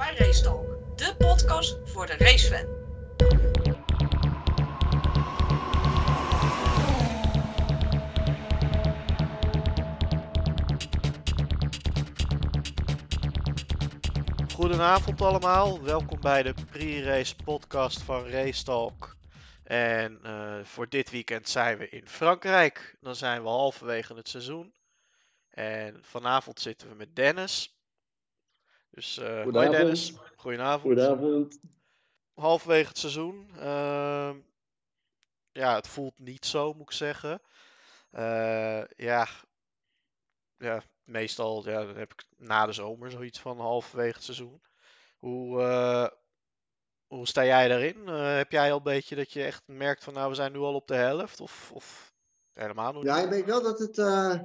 bij Racetalk, de podcast voor de racefan. Goedenavond allemaal, welkom bij de pre-race podcast van Racetalk. En eh, voor dit weekend zijn we in Frankrijk. Dan zijn we halverwege het seizoen. En vanavond zitten we met Dennis. Dus uh, hoi. Dennis, goedenavond. Goedenavond. Halverwege het seizoen. Ehm, ja, het voelt niet zo, moet ik zeggen. Eh, ja, ja, meestal ja, dan heb ik na de zomer zoiets van halverwege het seizoen. Hoe, eh, hoe sta jij daarin? Heb jij al een beetje dat je echt merkt van nou, we zijn nu al op de helft? Of, of helemaal nog Ja, niet? ik denk wel dat het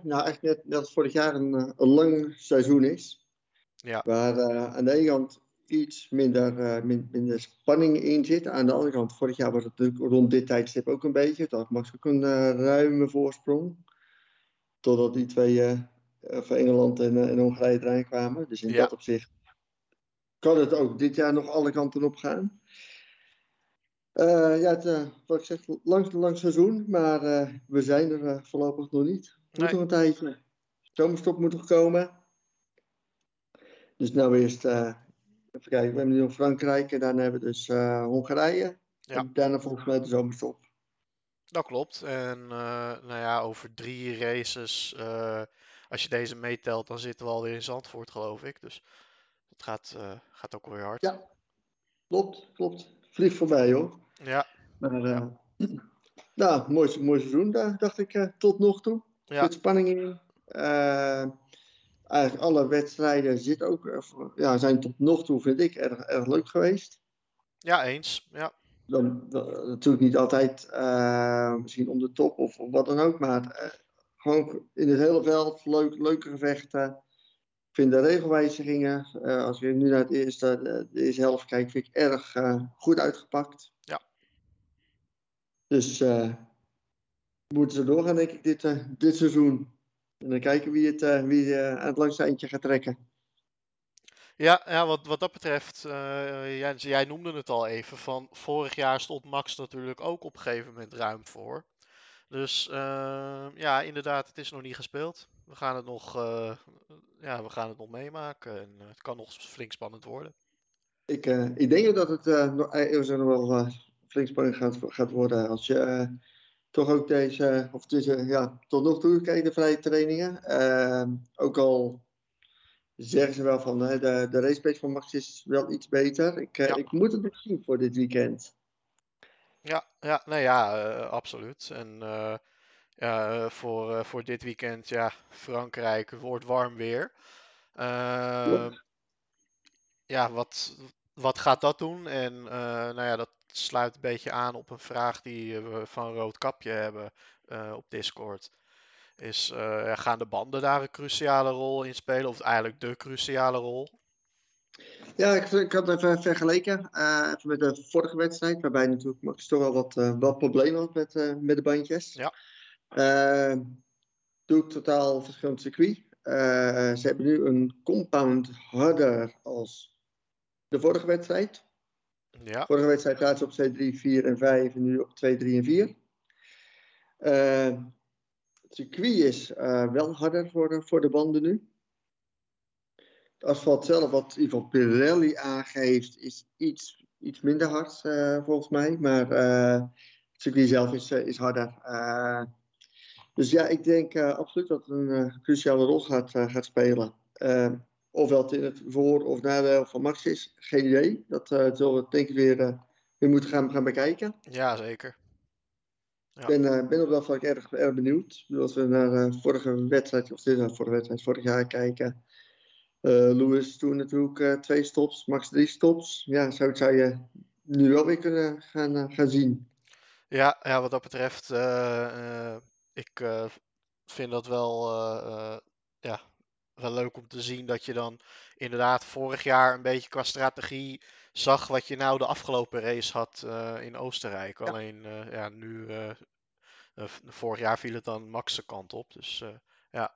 nou, echt net, net als vorig jaar een, een lang seizoen is. Ja. Waar uh, aan de ene kant iets minder, min, minder spanning in zit. Aan de andere kant, vorig jaar was het natuurlijk rond dit tijdstip ook een beetje. Had Max ook een uh, ruime voorsprong. Totdat die twee van Engeland en, en Hongarije erin kwamen. Dus in Ja. dat opzicht kan het ook dit jaar nog alle kanten op gaan. Uh, ja, het, uh, wat ik zeg, lang, lang seizoen, maar uh, we zijn er voorlopig nog niet. Moet Nee. nog een tijdje. Zomerstop moet nog komen. Dus nou eerst, uh, even kijken, we hebben nu nog Frankrijk en daarna hebben we dus uh, Hongarije. Ja. En daarna volgens mij de zomerstop. Dat klopt. En eh, nou ja, over drie races, eh, als je deze meetelt, dan zitten we alweer in Zandvoort, geloof ik. Dus het gaat, eh, gaat ook weer hard. Ja, klopt, klopt. Vliegt voorbij hoor. Ja, Maar, nou, mooi, mooi seizoen daar, dacht ik, tot nog toe. Ja. zit spanning in. Uh, eigenlijk alle wedstrijden zit ook, ja, zijn tot nog toe, vind ik, erg, erg leuk geweest. ja eens. Ja. Dan, dan, natuurlijk niet altijd uh, misschien om de top of, of wat dan ook, maar uh, gewoon in het hele veld leuk, leuke gevechten. Ik vind de regelwijzigingen, uh, als je nu naar het eerste, de, eerste helft kijkt, vind ik erg goed uitgepakt. Ja. Dus moeten ze doorgaan, denk ik, dit, dit seizoen. En dan kijken wie het, uh, wie, uh, aan het langste eindje gaat trekken. Ja, ja wat, wat dat betreft, uh, jij, jij noemde het al even, van vorig jaar stond Max natuurlijk ook op een gegeven moment ruim voor. Dus ja, inderdaad, het is nog niet gespeeld. We gaan het nog, ja, we gaan het nog meemaken en het kan nog flink spannend worden. Ik, ik denk dat het nog, nog wel flink spannend gaat, gaat worden als je toch ook deze, of tussen, ja, tot nog toe kijk de vrije trainingen. ook al zeggen ze wel van de, de racepace van Max is wel iets beter. Ik, Ja. ik moet het nog zien voor dit weekend. Ja, ja, nee, ja, uh, absoluut. En uh, voor, voor dit weekend, ja, Frankrijk wordt warm weer. Ja. ja, wat, wat gaat dat doen? En nou ja, dat sluit een beetje aan op een vraag die we van Roodkapje hebben op Discord. Is, ja, gaan de banden daar een cruciale rol in spelen? Of eigenlijk de cruciale rol? Ja, ik, ik had het even vergeleken uh, even met de vorige wedstrijd, waarbij natuurlijk Max toch wel wat, wat problemen had met, met de bandjes. Ja. doe ik totaal verschillend circuit. ze hebben nu een compound harder als de vorige wedstrijd. Ja. Vorige wedstrijd zaten ze op C3, 4 en 5 en nu op 2, 3 en 4. het circuit is wel harder voor de, voor de banden nu. Het asfalt zelf, wat in ieder geval Pirelli aangeeft, is iets, iets minder hard uh, volgens mij. Maar uh, het circuit zelf is, uh, is harder. dus ja, ik denk absoluut dat het een cruciale rol gaat, gaat spelen. Ofwel het in het voor- of nadeel van Max is, geen idee. Dat zullen we denk ik weer, weer moeten gaan, gaan bekijken. Ja, zeker. Ik ja. ben, ben op dat vlak erg, erg benieuwd. Als we naar de vorige wedstrijd, of dit vorige wedstrijd, vorig jaar kijken. Lewis toen natuurlijk twee stops, Max drie stops. Ja, zo zou je nu wel weer kunnen gaan, gaan zien. Ja, ja, wat dat betreft, ik vind dat wel, ja, wel leuk om te zien dat je dan inderdaad vorig jaar een beetje qua strategie zag wat je nou de afgelopen race had in Oostenrijk. Ja. Alleen, ja, nu, vorig jaar viel het dan Max' kant op. Dus ja,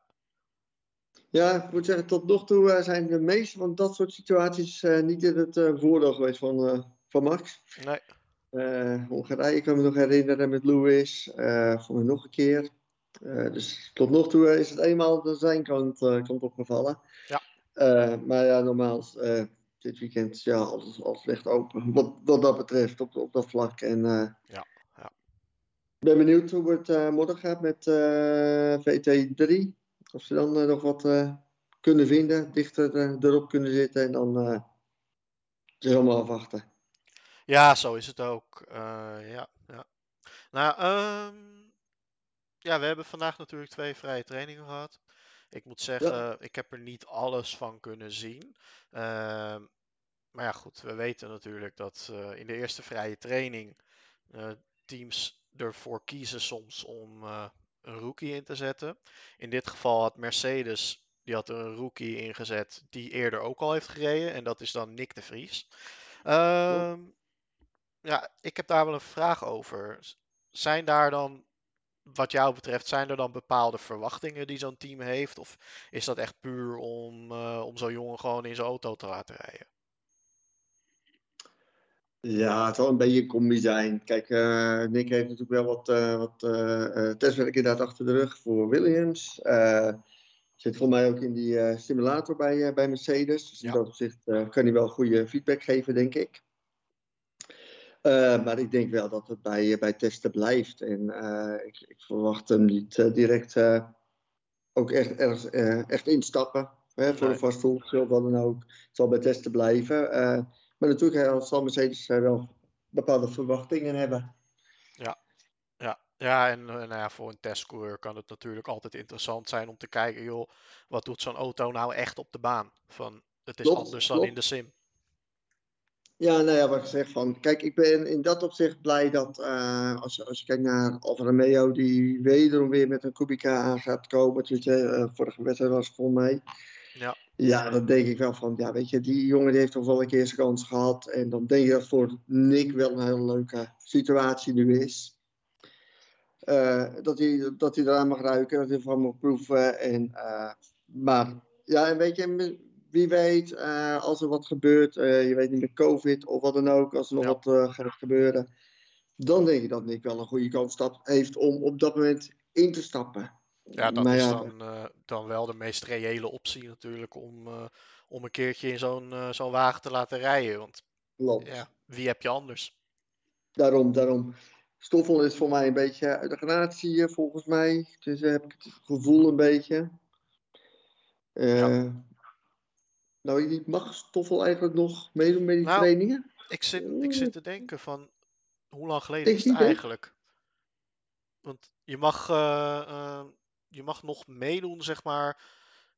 Ja, ik moet zeggen, tot nog toe eh, zijn de meeste van dat soort situaties eh, niet in het eh, voordeel geweest van, eh, van Max. Nee. Eh, Hongarije kan me nog herinneren met Lewis. eh voor nog een keer. Eh, dus tot nog toe eh, is het eenmaal de zijn kant, eh, kant opgevallen. Ja. Maar ja, normaal dit weekend ja, alles, alles ligt open. Wat, wat dat betreft op, op dat vlak. En, Ja, ja. Ik ben benieuwd hoe het morgen gaat met eh, VT3. Of ze dan nog wat kunnen vinden, dichter erop kunnen zitten. En dan het is allemaal afwachten. Ja, zo is het ook. Ja, ja. Nou, ehm, ja, we hebben vandaag natuurlijk twee vrije trainingen gehad. Ik moet zeggen, ik heb er niet alles van kunnen zien. Ehm, maar ja, goed, we weten natuurlijk dat eh, in de eerste vrije training eh, teams ervoor kiezen soms om eh, een rookie in te zetten. In dit geval had Mercedes, die had een rookie ingezet die eerder ook al heeft gereden. En dat is dan Nick de Vries. Ehm, ja, ik heb daar wel een vraag over. Zijn daar dan, wat jou betreft, zijn er dan bepaalde verwachtingen die zo'n team heeft? Of is dat echt puur om, eh, om zo'n jongen gewoon in zijn auto te laten rijden? Ja, het zal een beetje een combi zijn. Kijk, eh, Nick heeft natuurlijk wel wat, eh, wat testwerk inderdaad achter de rug voor Williams. Zit volgens mij ook in die simulator bij, bij Mercedes. Dus in Ja. dat opzicht kan hij wel goede feedback geven, denk ik. Eh, maar ik denk wel dat het bij, bij testen blijft. En eh, ik, ik verwacht hem niet eh, direct ook echt, ergens, echt instappen. Hè, voor Nee. een vast doel, of wat dan ook. Het zal bij testen blijven. Maar natuurlijk zal Mercedes wel bepaalde verwachtingen hebben. Ja, ja en eh, nou ja, voor een testcoureur kan het natuurlijk altijd interessant zijn om te kijken, joh, wat doet zo'n auto nou echt op de baan? Van, het is Klopt, anders dan in de sim. Ja, nou ja, wat ik zeg van. Kijk, ik ben in dat opzicht blij dat eh, als, je- als je kijkt naar Alfa Romeo, die wederom weer met een Kubica aan gaat komen. Weet je, eh, vorige wedstrijd was volgens mij. Ja. Ja, dan denk ik wel van, ja, weet je, die jongen die heeft toch wel een keer zijn kans gehad. En dan denk ik dat voor Nick wel een hele leuke situatie nu is. Eh, dat, hij, dat hij eraan mag ruiken, dat hij ervan mag proeven. En, maar ja, en weet je, wie weet, eh, als er wat gebeurt, eh, je weet niet met COVID of wat dan ook, als er nog Ja. wat eh, gaat gebeuren, dan denk ik dat Nick wel een goede kans heeft om op dat moment in te stappen. Ja, dat Maar is ja, dan, dan wel de meest reële optie natuurlijk om, om een keertje in zo'n zo'n wagen te laten rijden. Want klopt. ja, wie heb je anders? Daarom, daarom. Stoffel is voor mij een beetje uit de granatie, eh, volgens mij. Dus heb ik het gevoel een beetje. Eh, Nou, mag Stoffel eigenlijk nog meedoen met die Nou, trainingen? Ik zit, ik zit te denken van, hoe lang geleden is het eigenlijk? Want je mag, eh, eh, je mag nog meedoen, zeg maar,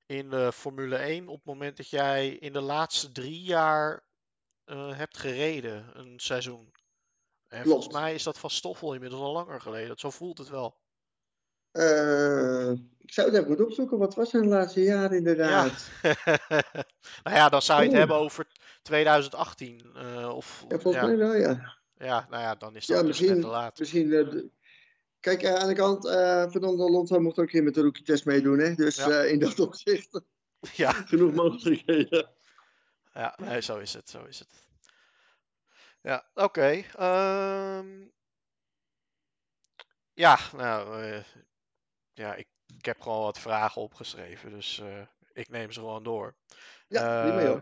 in de Formule 1 op het moment dat jij in de laatste drie jaar eh, hebt gereden, een seizoen. En volgens mij is dat van Stoffel inmiddels al langer geleden. Zo voelt het wel. Eh, ik zou het even goed opzoeken. Wat was zijn laatste jaar Ja. inderdaad? nou ja, dan zou je het Oeh. hebben over 2018. eh, of, Ja, volgens ja, mij wel, ja. ja, nou ja, dan is dat Ja, dus net misschien. te laat. misschien eh, Kijk, aan de kant, Fernando Alonso mocht ook keer met de rookie-test meedoen. Hè? Dus Ja. in dat opzicht Ja, genoeg mogelijkheden. ja nee, zo is het, zo is het. Ja, oké. ehm, ja, nou, ja, ik, ik heb gewoon wat vragen opgeschreven, dus eh, ik neem ze gewoon door. Ja, prima Eh, joh.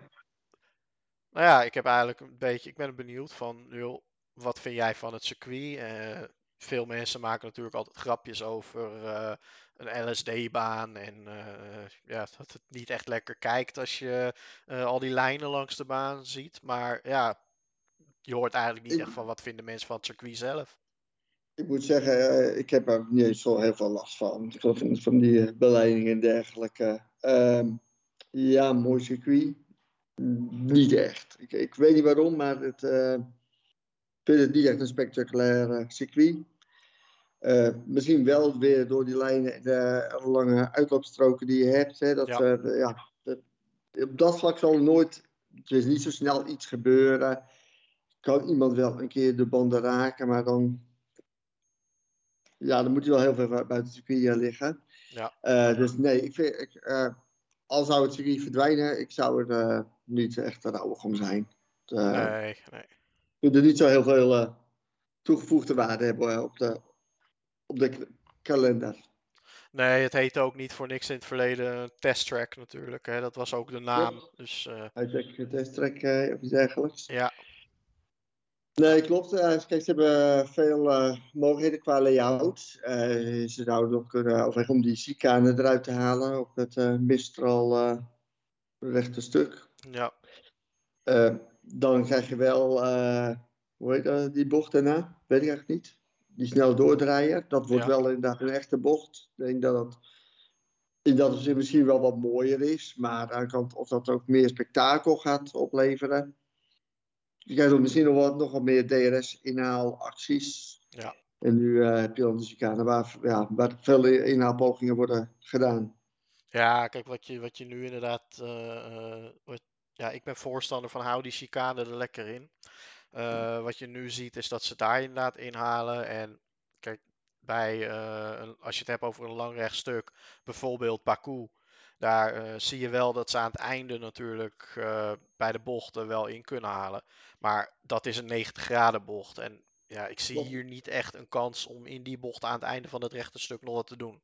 Nou ja, ik heb eigenlijk een beetje, ik ben benieuwd van, joh, wat vind jij van het circuit? Eh, veel mensen maken natuurlijk altijd grapjes over eh, een LSD-baan en eh, ja, dat het niet echt lekker kijkt als je eh, al die lijnen langs de baan ziet. Maar ja, je hoort eigenlijk niet echt van wat vinden mensen van het circuit zelf. Ik moet zeggen, eh, ik heb er niet eens zo heel veel last van. Van, van die eh, beleidingen en dergelijke. Ehm, ja, mooi circuit. Niet echt. Ik, ik weet niet waarom, maar het, eh, ik vind het niet echt een spectaculair circuit. Misschien wel weer door die lijnen en de lange uitloopstroken die je hebt. Hè, dat, Ja. ja, dat- op dat vlak zal er nooit, er is niet zo snel iets gebeuren. Kan iemand wel een keer de banden raken, maar dan, ja, dan moet hij wel heel veel buiten het circuit eh, liggen. Ja. Eh, dus nee, ik vind, ik, eh, al zou het circuit verdwijnen, ik zou er uh, niet echt rouwig om zijn. Nee, nee. We er niet zo heel veel toegevoegde waarde hebben op de, op de kalender. Nee, het heette ook niet voor niks in het verleden testtrack natuurlijk. Hè? Dat was ook de naam. Ja. Dus, uh... Uitdrukkelijke testtrack of iets dergelijks. Ja. Nee, klopt. Uh, kijk, ze hebben veel uh, mogelijkheden qua layout. Uh, ze zouden nog kunnen overwegen om die chicanen eruit te halen op het Mistral rechte stuk. Ja. dan krijg je wel, hoe heet dat, die bocht daarna? Weet ik eigenlijk niet. Die snel doordraaien. Dat wordt ja. wel inderdaad een echte bocht. Ik denk dat het in dat opzicht misschien wel wat mooier is. Maar aan de kant of dat ook meer spektakel gaat opleveren je krijgt misschien nog wat, nog wat meer DRS-inhaalacties. Ja. En nu uh, heb je dan de chicane waar, ja, waar veel inhaalpogingen worden gedaan. Ja, kijk, wat je, wat je nu inderdaad. Uh, wat, ja, ik ben voorstander van hou die chicane er lekker in. Uh, wat je nu ziet is dat ze daar inderdaad inhalen. En kijk, bij, als je het hebt over een lang rechtstuk, bijvoorbeeld Baku. Daar uh, zie je wel dat ze aan het einde natuurlijk uh, bij de bochten wel in kunnen halen. Maar dat is een 90 graden bocht. En ja, ik zie hier niet echt een kans om in die bocht aan het einde van het rechte stuk nog wat te doen.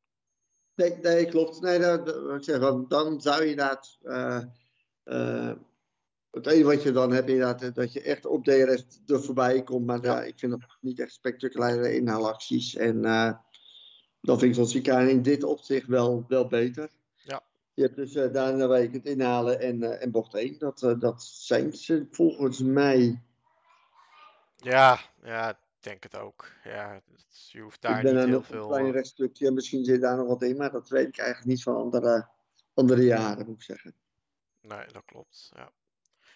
Nee, nee klopt. Nee, dat, dat, ik zeg, dan zou je inderdaad. Uh, het enige wat je dan hebt, inderdaad, dat je echt op DRS er voorbij komt. Maar ja. ik vind dat niet echt spectaculaire inhaalacties. En dan vind ik zo'n chicane in dit opzicht wel, wel beter. Je hebt dus uh, daarna waar je kunt inhalen en, uh, en bocht 1. Dat, uh, dat zijn ze volgens mij. Ja, ja, ik denk het ook. Ja, je hoeft daar niet heel veel... een klein rechtstukje, misschien zit daar nog wat in, maar dat weet ik eigenlijk niet van andere, andere jaren, moet ik zeggen. Nee, dat klopt, ja.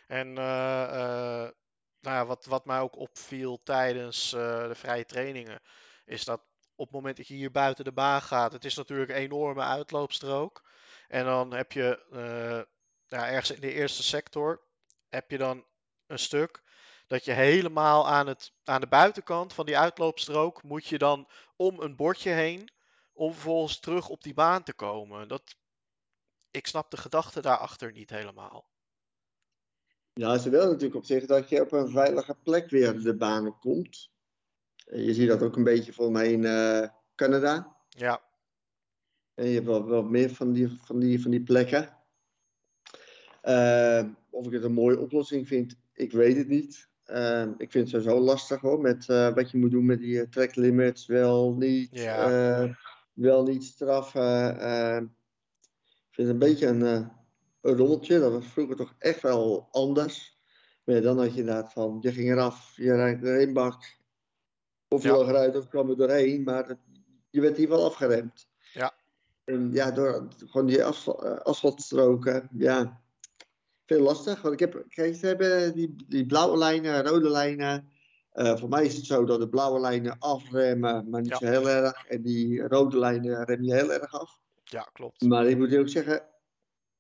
En nou ja, wat, wat mij ook opviel tijdens de vrije trainingen, is dat op het moment dat je hier buiten de baan gaat, het is natuurlijk een enorme uitloopstrook. En dan heb je uh, ja, ergens in de eerste sector heb je dan een stuk dat je helemaal aan, het, aan de buitenkant van die uitloopstrook moet je dan om een bordje heen om vervolgens terug op die baan te komen. Dat, ik snap de gedachte daarachter niet helemaal. Ja, ze willen natuurlijk op zich dat je op een veilige plek weer de banen komt. Je ziet dat ook een beetje voor mij in uh, Canada. Ja. En je hebt wel, wel meer van die, van die, van die plekken. Uh, of ik het een mooie oplossing vind, ik weet het niet. Uh, ik vind het sowieso lastig hoor, met uh, wat je moet doen met die track limits. Wel niet, ja. wel niet straffen. ik vind het een beetje een, een rommeltje. Dat was vroeger toch echt wel anders. Maar dan had je inderdaad van, je ging eraf, je rijdt er bak. Of je ja. lag eruit of kwam er doorheen, maar je werd hier wel afgeremd. Ja. En ja, door gewoon die eh, asfaltstroken, ja, veel lastig. Want ik heb, kijk, ze hebben die, die blauwe lijnen, rode lijnen. Uh, voor mij is het zo dat de blauwe lijnen afremmen, maar niet ja. zo heel erg. En die rode lijnen rem je heel erg af. Ja, klopt. Maar ik moet ook zeggen,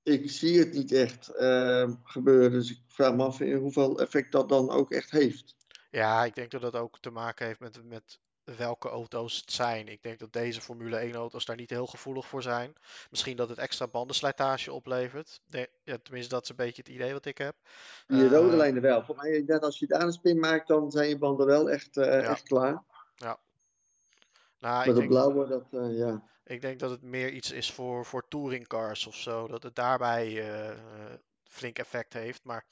ik zie het niet echt uh, gebeuren. Dus ik vraag me af in hoeveel effect dat dan ook echt heeft. Ja, ik denk dat dat ook te maken heeft met, met welke auto's het zijn. Ik denk dat deze Formule 1 auto's daar niet heel gevoelig voor zijn. Misschien dat het extra bandenslijtage oplevert. De, ja, tenminste, dat is een beetje het idee wat ik heb. Die uh, rode lijnen wel. Voor mij, net als je daar een spin maakt, dan zijn je banden wel echt, uh, ja. echt klaar. Ja. Nou, maar de blauwe, dat, uh, ja. Ik denk dat het meer iets is voor, voor touringcars of zo. Dat het daarbij flink effect heeft. Maar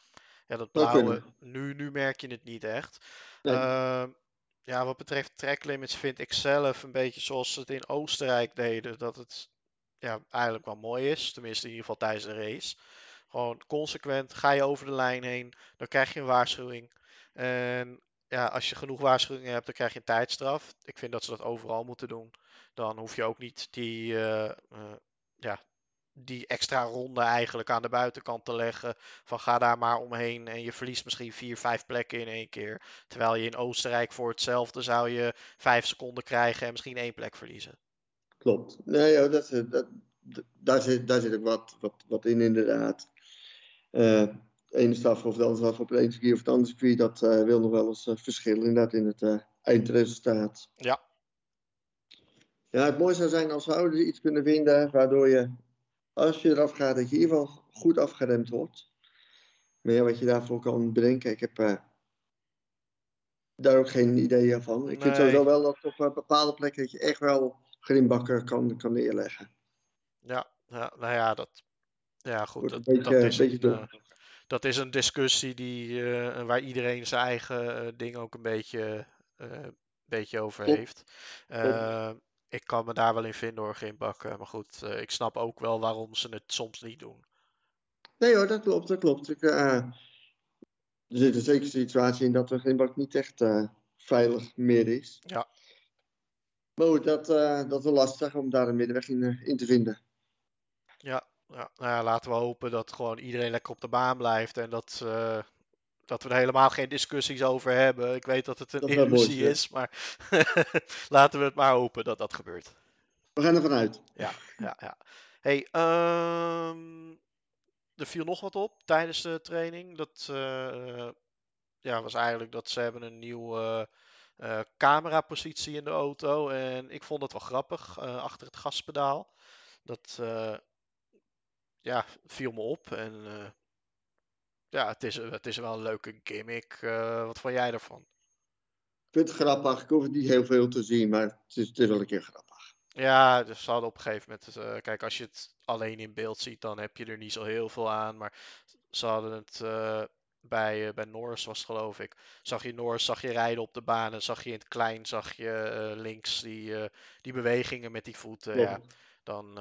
ja, dat blauwe, nu, nu merk je het niet echt. Nee. Ja, wat betreft track limits vind ik zelf een beetje zoals ze het in Oostenrijk deden. Dat het ja, eigenlijk wel mooi is. Tenminste, in ieder geval tijdens de race. Gewoon consequent ga je over de lijn heen. Dan krijg je een waarschuwing. En ja, als je genoeg waarschuwingen hebt, dan krijg je een tijdstraf. Ik vind dat ze dat overal moeten doen. Dan hoef je ook niet die, uh, ja, die extra ronde eigenlijk aan de buitenkant te leggen. Van ga daar maar omheen en je verliest misschien vier, vijf plekken in één keer. Terwijl je in Oostenrijk voor hetzelfde zou je vijf seconden krijgen en misschien één plek verliezen. Klopt. Nee, dat, dat, daar, zit, daar zit ook wat, wat, wat in inderdaad. Uh, ene staf of de andere staf op het ene circuit of het andere circuit, dat uh, wil nog wel eens uh, verschillen inderdaad in het eindresultaat. Ja. Ja, het mooiste zou zijn als we iets kunnen vinden waardoor je als je eraf gaat, dat je in ieder geval goed afgeremd wordt. Maar ja, wat je daarvoor kan bedenken, ik heb eh, daar ook geen idee van. Ik vind sowieso wel dat op eh, bepaalde plekken dat je echt wel grimbakken kan, kan neerleggen. Ja, ja, nou ja, dat, ja, goed, dat, beetje, dat is een eh, dat is een discussie die, waar iedereen zijn eigen ding ook een beetje, beetje over heeft. Ik kan me daar wel in vinden hoor, grimbakken. Maar goed, eh, ik snap ook wel waarom ze het soms niet doen. Nee hoor, dat klopt, dat klopt. Ik, eh, er zit een zeker situatie in dat de grimbak niet echt eh, veilig meer is. Ja. Maar goed, dat, eh, dat is wel lastig om daar een middenweg in, eh, in te vinden. Ja, ja, nou ja, laten we hopen dat gewoon iedereen lekker op de baan blijft en dat, eh, dat we er helemaal geen discussies over hebben. Ik weet dat het een Dat mooi illusie is, maar laten we het maar hopen dat dat gebeurt. We gaan ervan uit. Ja, ja, ja. Hey, ehm, er viel nog wat op tijdens de training. Dat eh, ja, was eigenlijk dat ze hebben een nieuwe eh, camerapositie in de auto. En ik vond het wel grappig, eh, achter het gaspedaal. Dat ja, viel me op. En ja, het is, het is wel een leuke gimmick. Eh, wat vond jij ervan? Ik vind het grappig. Ik hoef het niet heel veel te zien, maar het is, het is wel een keer grappig. Ja, dus ze hadden op een gegeven moment. eh, kijk, als je het alleen in beeld ziet, dan heb je er niet zo heel veel aan. Maar ze hadden het eh, bij, bij Norris, was het geloof ik. Zag je Norris, zag je rijden op de baan. En zag je in het klein, zag je links die, die bewegingen met die voeten. Ja, dan,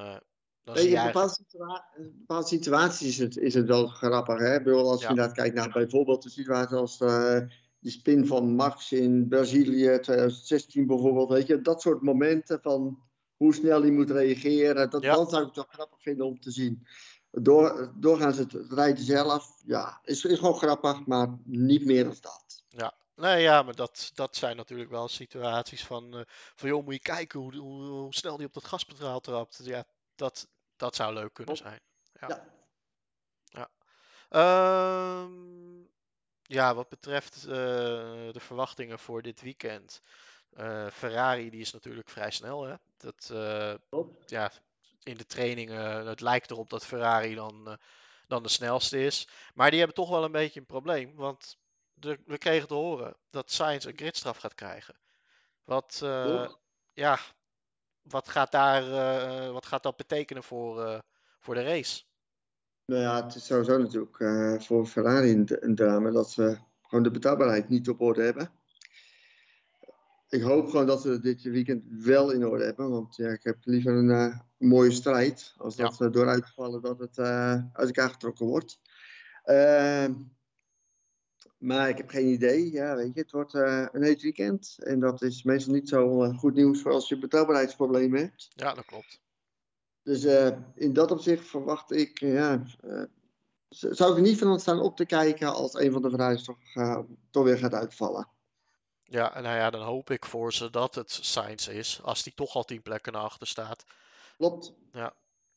je in bepaalde, situa- bepaalde situaties is het, is het wel grappig. Hè? Bedoel, als je inderdaad kijkt naar bijvoorbeeld de situatie als eh die spin van Max in Brazilië 2016 bijvoorbeeld. Weet je, dat soort momenten van hoe snel hij moet reageren. Dat, Ja. Dan zou ik wel grappig vinden om te zien. Door, doorgaans het rijden zelf, ja, is, is gewoon grappig, maar niet meer dan dat. Ja, nee, ja, maar dat, dat zijn natuurlijk wel situaties van, eh, van joh, moet je kijken hoe, hoe, hoe snel die op dat gaspedaal trapt. Ja, dat, dat zou leuk kunnen zijn. Ja. Ehm, ja, wat betreft eh, de verwachtingen voor dit weekend. eh, Ferrari die is natuurlijk vrij snel. Hè? Dat, eh, ja, in de trainingen, het lijkt erop dat Ferrari dan, dan de snelste is. Maar die hebben toch wel een beetje een probleem. Want de, we kregen te horen dat Sainz een gridstraf gaat krijgen. Wat, ja, wat, gaat daar, eh, wat gaat dat betekenen voor, eh, voor de race? Nou ja, het is sowieso natuurlijk eh, voor Ferrari een, een drama dat ze gewoon de betaalbaarheid niet op orde hebben. Ik hoop gewoon dat we dit weekend wel in orde hebben, want ja, ik heb liever een mooie strijd als Ja. dat we door uitvallen dat het uit elkaar getrokken wordt. Maar ik heb geen idee. Ja, weet je, het wordt eh, een heet weekend en dat is meestal niet zo eh, goed nieuws voor als je betaalbaarheidsproblemen hebt. Ja, dat klopt. Dus eh, in dat opzicht verwacht ik, ja, zou ik er niet van staan op te kijken als een van de Ferraris toch, toch weer gaat uitvallen. Ja, en nou ja, dan hoop ik voor ze dat het Sainz is. Als die toch al tien plekken naar achter staat. Klopt.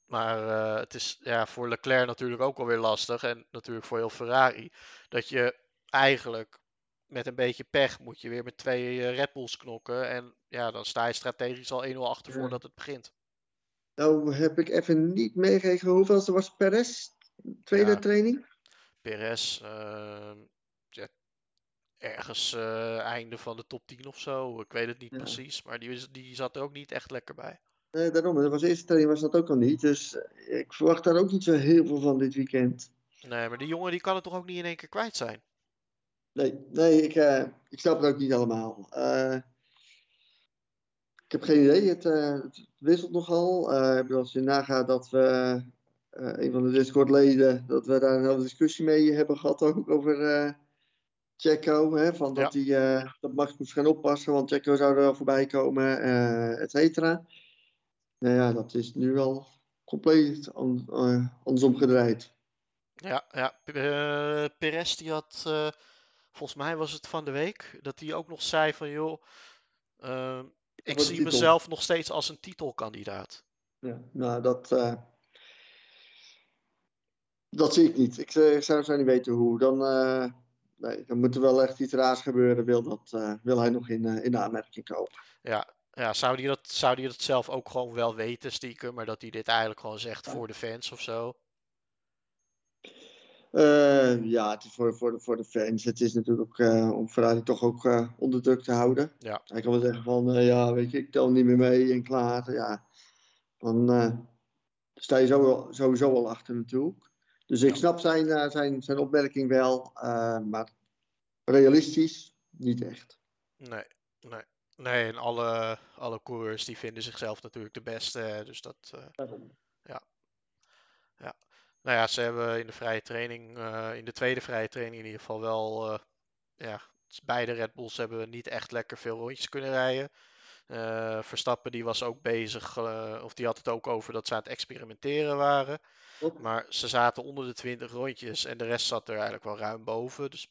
Maar eh, het is ja, voor Leclerc natuurlijk ook wel weer lastig. En natuurlijk voor heel Ferrari. Dat je eigenlijk met een beetje pech moet je weer met twee eh, Red Bulls knokken. En ja, dan sta je strategisch al 1-0 achter Ja. voordat het begint. Nou heb ik even niet meegekregen hoeveelste was Perez? Tweede Ja. training? Perez, eh, ja, ergens eh, einde van de top 10 of zo. Ik weet het niet precies. Maar die, die zat er ook niet echt lekker bij. Nee, daarom. Dat was de eerste training was dat ook al niet. Dus eh, ik verwacht daar ook niet zo heel veel van dit weekend. Nee, maar die jongen die kan het toch ook niet in één keer kwijt zijn? Nee, nee ik, eh, ik snap het ook niet allemaal. Eh, ik heb geen idee. Het, eh, het wisselt nogal. Als je nagaat dat we een van de Discord-leden, dat we daar een hele discussie mee hebben gehad ook over Checo. Hè, van dat, Ja. die, dat Max moest gaan oppassen, want Checo zou er wel voorbij komen, et cetera. Nou ja, dat is nu wel compleet an, andersom gedraaid. Ja, ja. P- Perez die had, volgens mij was het van de week, dat hij ook nog zei van joh, ehm, ik zie titel. mezelf nog steeds als een titelkandidaat. Ja, nou, dat, eh, dat zie ik niet. Ik, eh, ik zou, zou niet weten hoe. Dan, eh, nee, dan moet er wel echt iets raars gebeuren. Wil, dat, wil hij nog in, in de aanmerking komen? Ja, ja, zou die dat, zou die dat zelf ook gewoon wel weten, stiekem, maar dat hij dit eigenlijk gewoon zegt Ja. voor de fans of zo? Eh, ja, het is voor, voor, de, voor de fans. Het is natuurlijk eh, om Ferrari toch ook eh, onder druk te houden. Ja. Hij kan wel zeggen van, ja, weet je, ik tel niet meer mee en klaar. Ja, dan sta je zo, sowieso al achter natuurlijk. Dus ik Ja. snap zijn, zijn, zijn opmerking wel, maar realistisch niet echt. Nee, nee. Nee, en alle, alle coureurs die vinden zichzelf natuurlijk de beste. Dus dat, eh, nou ja, ze hebben in de vrije training, eh, in de tweede vrije training in ieder geval wel, eh, ja, beide Red Bulls hebben niet echt lekker veel rondjes kunnen rijden. Eh, Verstappen die was ook bezig, of die had het ook over dat ze aan het experimenteren waren. Maar ze zaten onder de 20 rondjes en de rest zat er eigenlijk wel ruim boven. Dus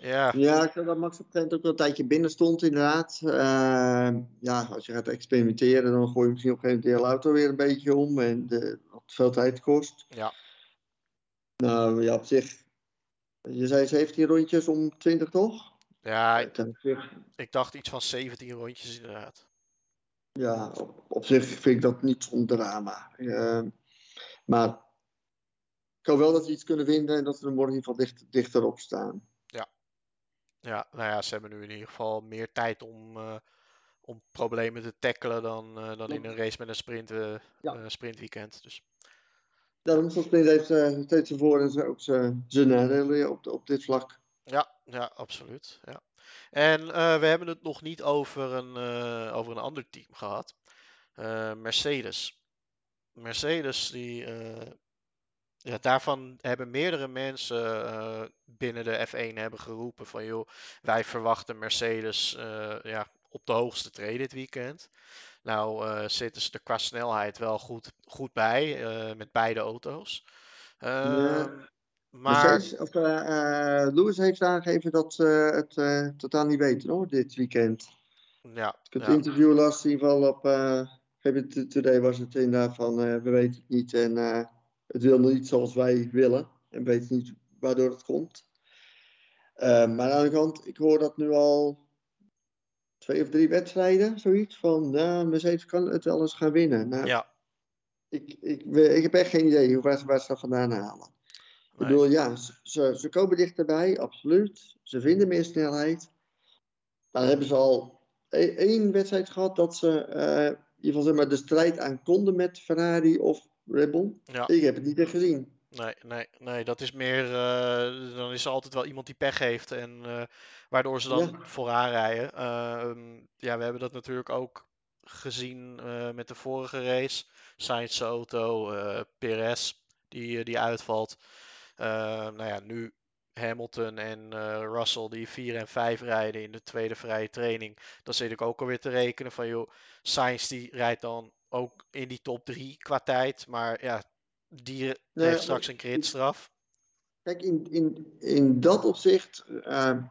ja, Ja, ik zag dat Max op een gegeven moment ook wel een tijdje binnen stond, inderdaad. Eh, ja, als je gaat experimenteren, dan gooi je misschien op een gegeven moment de hele auto weer een beetje om. En de, wat veel tijd kost. ja, Nou ja, op zich. Je zei 17 rondjes om 20, toch? ja ik, op ik dacht iets van 17 rondjes inderdaad. ja, op, op zich vind ik dat niet zo'n drama. Eh, maar ik hoop wel dat we iets kunnen vinden en dat we er morgen in ieder geval dicht, dichterop staan. Ja, nou ja, ze hebben nu in ieder geval meer tijd om, eh, om problemen te tackelen dan, eh, dan in een race met een sprint, eh, Ja. sprintweekend. Dus Daarom zoals Sprint heeft steeds zijn voor- en ook zijn nadelen op, op dit vlak. ja, ja, absoluut. Ja. En we hebben het nog niet over een, over een ander team gehad. Eh, Mercedes. Mercedes, die, ja, daarvan hebben meerdere mensen eh, binnen de F1 hebben geroepen van joh, wij verwachten Mercedes eh, ja, op de hoogste tree dit weekend. Nou eh, zitten ze er qua snelheid wel goed, goed bij met beide auto's. Ehm, maar Mercedes, of, Lewis heeft aangegeven dat ze het totaal niet weten hoor, dit weekend. ja, Ik het ja, interview las in ieder geval op uh, Today was het inderdaad van we weten het niet en het wil niet zoals wij willen en weten niet waardoor het komt. Eh, maar aan de andere kant, ik hoor dat nu al twee of drie wedstrijden, zoiets van nou, Mercedes kan het wel eens gaan winnen. Nou, ja, ik, ik, heb echt geen idee hoe waar, ze- waar ze dat vandaan halen. Ik bedoel, ja, ze, komen dichterbij, absoluut. Ze vinden meer snelheid. Dan hebben ze al e- één wedstrijd gehad dat ze eh, in ieder geval zeg maar, de strijd aan konden met Ferrari of Red Bull. ja. Ik heb het niet echt gezien. Nee, nee, nee, dat is meer. eh, dan is er altijd wel iemand die pech heeft en eh, waardoor ze dan Ja. vooraan rijden. Ehm, ja, we hebben dat natuurlijk ook gezien eh, met de vorige race. Sainz auto, eh Perez die, eh, die uitvalt. Nou ja, nu Hamilton en eh, Russell die 4 en 5 rijden in de tweede vrije training. Dan zit ik ook alweer te rekenen van joh, Sainz die rijdt dan ook in die top 3 qua tijd. Maar ja, die Nee, heeft straks een gridstraf. Kijk, in, in, in dat opzicht, eh,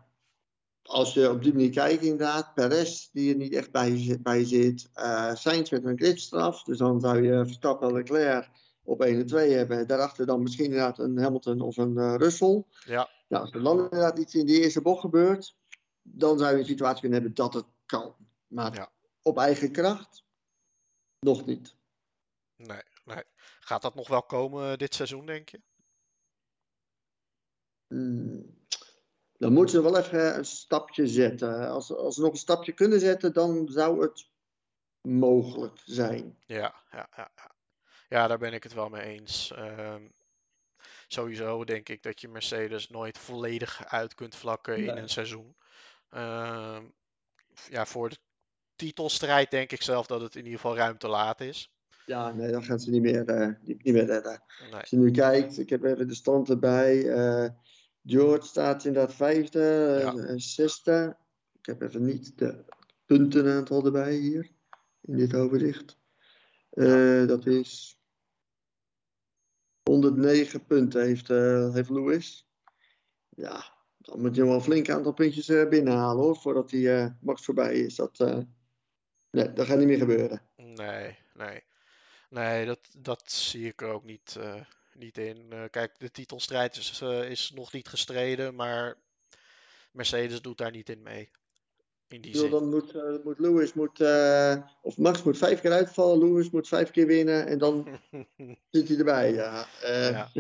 als je op die manier kijkt inderdaad, Perez die er niet echt bij, bij zit, eh Sainz met een gridstraf, dus dan zou je Verstappen en Leclerc op 1 en 2 hebben. Daarachter dan misschien inderdaad een Hamilton of een eh, Russell. Ja, Nou, als er dan inderdaad iets in die eerste bocht gebeurt, dan zou je een situatie kunnen hebben dat het kan. Maar Ja. op eigen kracht, nog niet. nee, nee. Gaat dat nog wel komen eh, dit seizoen, denk je? Hmm. Dan moeten ze wel even een stapje zetten. Als, als ze nog een stapje kunnen zetten, dan zou het mogelijk zijn. Ja, ja, ja, ja. Daar ben ik het wel mee eens. Ehm, sowieso denk ik dat je Mercedes nooit volledig uit kunt vlakken in een seizoen. Ehm, ja, voor de titelstrijd denk ik zelf dat het in ieder geval ruim te laat is. Ja, nee, dan gaan ze niet meer, eh, niet, niet meer redden. Nee. Als je nu kijkt, ik heb even de stand erbij. eh, George staat inderdaad vijfde, Ja. eh, zesde. Ik heb even niet de puntenaantal erbij hier, in dit overzicht. Eh, Dat is 109 punten heeft, heeft Lewis. Ja, dan moet je wel een flink aantal puntjes binnenhalen hoor, voordat eh, Max voorbij is. Dat, nee, dat gaat niet meer gebeuren. Nee, nee. Nee, dat, dat zie ik er ook niet, eh, niet in. Eh, kijk, de titelstrijd is, eh, is nog niet gestreden, maar Mercedes doet daar niet in mee. In die zin. dan moet, moet Lewis moet, of Max moet vijf keer uitvallen, Lewis moet vijf keer winnen en dan zit hij erbij. Ja. Ja.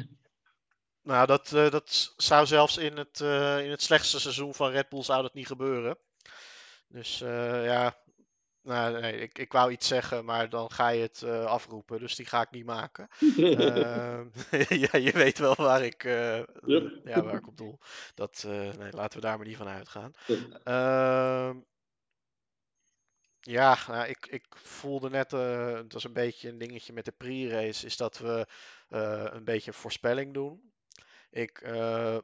Nou, dat, dat zou zelfs in het, in het slechtste seizoen van Red Bull zou dat niet gebeuren. Dus ja, nou, nee, ik, ik wou iets zeggen, maar dan ga je het eh, afroepen. Dus die ga ik niet maken. Ehm, ja, je weet wel waar ik, eh, Yep. ja, waar ik op doel. Dat, eh, nee, laten we daar maar niet van uitgaan. Ja. Ehm, ja, nou, ik, ik voelde net, eh het was een beetje een dingetje met de pre-race, is dat we eh, een beetje een voorspelling doen. Ik eh,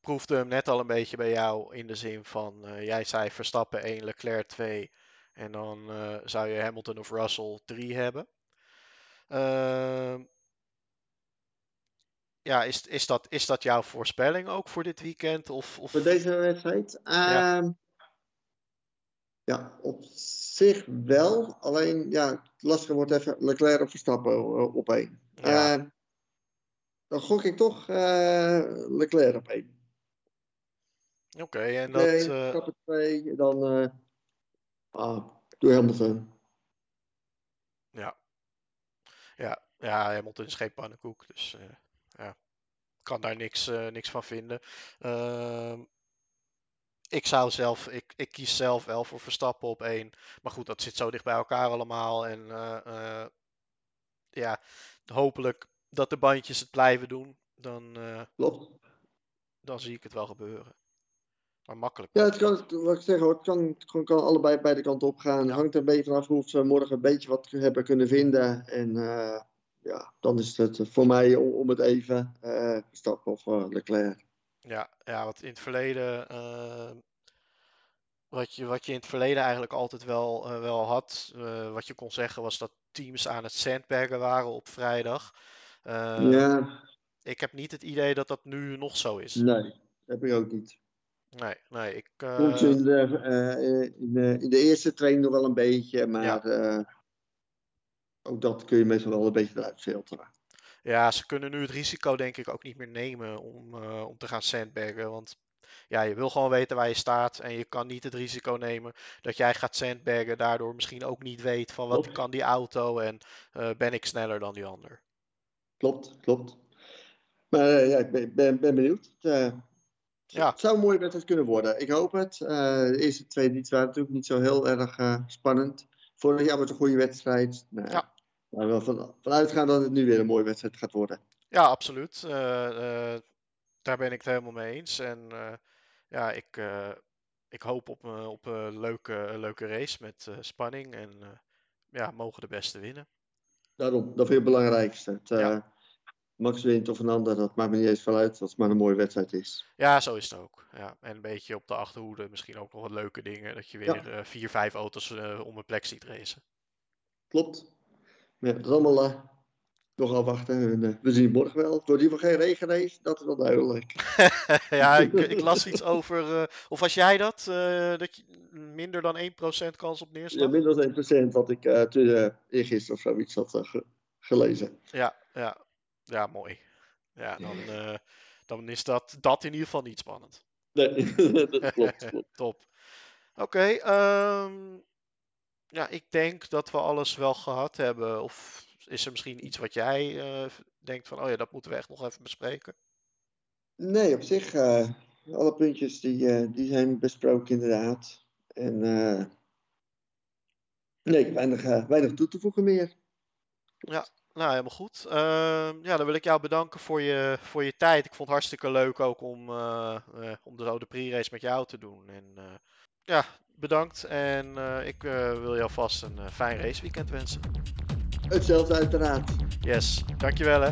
proefde hem net al een beetje bij jou in de zin van, eh, jij zei Verstappen 1, Leclerc 2 en dan eh, zou je Hamilton of Russell 3 hebben. Ehm, ja, is, is, dat, is dat jouw voorspelling ook voor dit weekend? Of, of... Voor deze wedstrijd? Ja. Ehm, ja, op zich wel. Alleen, ja, het lastige wordt even Leclerc of Verstappen eh, op één. Ja. Ehm, dan gok ik toch eh, Leclerc op één. Oké, en dat... Nee, Verstappen twee, dan ah, doe Hamilton. Ja. Ja, ja, Hamilton is geen pannenkoek, dus eh, ja, kan daar niks, eh, niks van vinden. Ehm, ik zou zelf, ik, ik kies zelf wel voor Verstappen op één. Maar goed, dat zit zo dicht bij elkaar allemaal. En eh, ja, hopelijk dat de bandjes het blijven doen. Dan, Klopt. dan zie ik het wel gebeuren. Maar makkelijk. Ja, het kan, wat ik zeg, het kan, het kan, kan allebei beide kanten op gaan. Het hangt er een beetje vanaf hoe ze morgen een beetje wat hebben kunnen vinden. En eh, ja, dan is het voor mij om, om het even. eh Verstappen of eh, Leclerc. Ja, ja, wat in het verleden. eh, wat, je, wat je in het verleden eigenlijk altijd wel, eh, wel had. eh, wat je kon zeggen was dat teams aan het sandbaggen waren op vrijdag. Eh, ja, Ik heb niet het idee dat dat nu nog zo is. nee, heb ik ook niet. Nee, nee. Ik, eh, Komt in de, eh, in, de, in de eerste training nog wel een beetje, maar eh, ook dat kun je meestal wel een beetje eruit filteren. ja, ze kunnen nu het risico denk ik ook niet meer nemen om, om te gaan sandbaggen. Want ja, je wil gewoon weten waar je staat. En je kan niet het risico nemen dat jij gaat sandbaggen. Daardoor misschien ook niet weet van wat Klopt. kan die auto en ben ik sneller dan die ander. Klopt, klopt. Maar ja, ik ben, ben, ben benieuwd. Het, Ja. het zou een mooie wedstrijd kunnen worden. Ik hoop het. Eh, de eerste twee die waren natuurlijk niet zo heel erg eh, spannend. Vorig jaar was het een goede wedstrijd. Nou, Ja. Waar we van, vanuit gaan dat het nu weer een mooie wedstrijd gaat worden. Ja, absoluut. Eh, daar ben ik het helemaal mee eens. En ja, ik, ik hoop op, een- op een leuke, leuke race met spanning. En ja, mogen de beste winnen. Daarom, dat vind ik het belangrijkste. Het, Ja. Max wint of een ander, dat maakt me niet eens van uit. Als het maar een mooie wedstrijd is. Ja, zo is het ook. Ja, en een beetje op de achterhoede misschien ook nog wat leuke dingen. Dat je Ja. weer eh, vier, vijf auto's eh, om een plek ziet racen. Klopt. Maar ja, dat is allemaal eh, nog afwachten. En, eh, we zien het morgen wel. In ieder geval geen regenrace, dat is wel duidelijk. ja, ik, ik las iets over. of was jij dat? dat je minder dan 1% kans op Ja, neerslag? minder dan 1% wat ik uh, eergisteren of zoiets had ge gelezen. Ja, ja, ja, mooi. Ja, dan, uh, dan is dat, dat in ieder geval niet spannend. Nee, dat klopt. klopt. Top. Oké, okay, um, ja, ik denk dat we alles wel gehad hebben. Of is er misschien iets wat jij uh, denkt van, oh ja, dat moeten we echt nog even bespreken? Nee, op zich, uh, alle puntjes die, uh, die zijn besproken inderdaad. En nee, weinig, weinig toe te voegen meer. Ja, nou helemaal goed. Uh, ja, dan wil ik jou bedanken voor je, voor je tijd. Ik vond het hartstikke leuk ook om, uh, om de, de pre-race met jou te doen. En uh, ja, bedankt. En uh, ik wil jou vast een fijn raceweekend wensen. Hetzelfde uiteraard. Yes, dankjewel hè.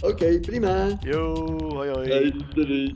Oké, okay, prima. Yo, hoi hoi. Hey, doei.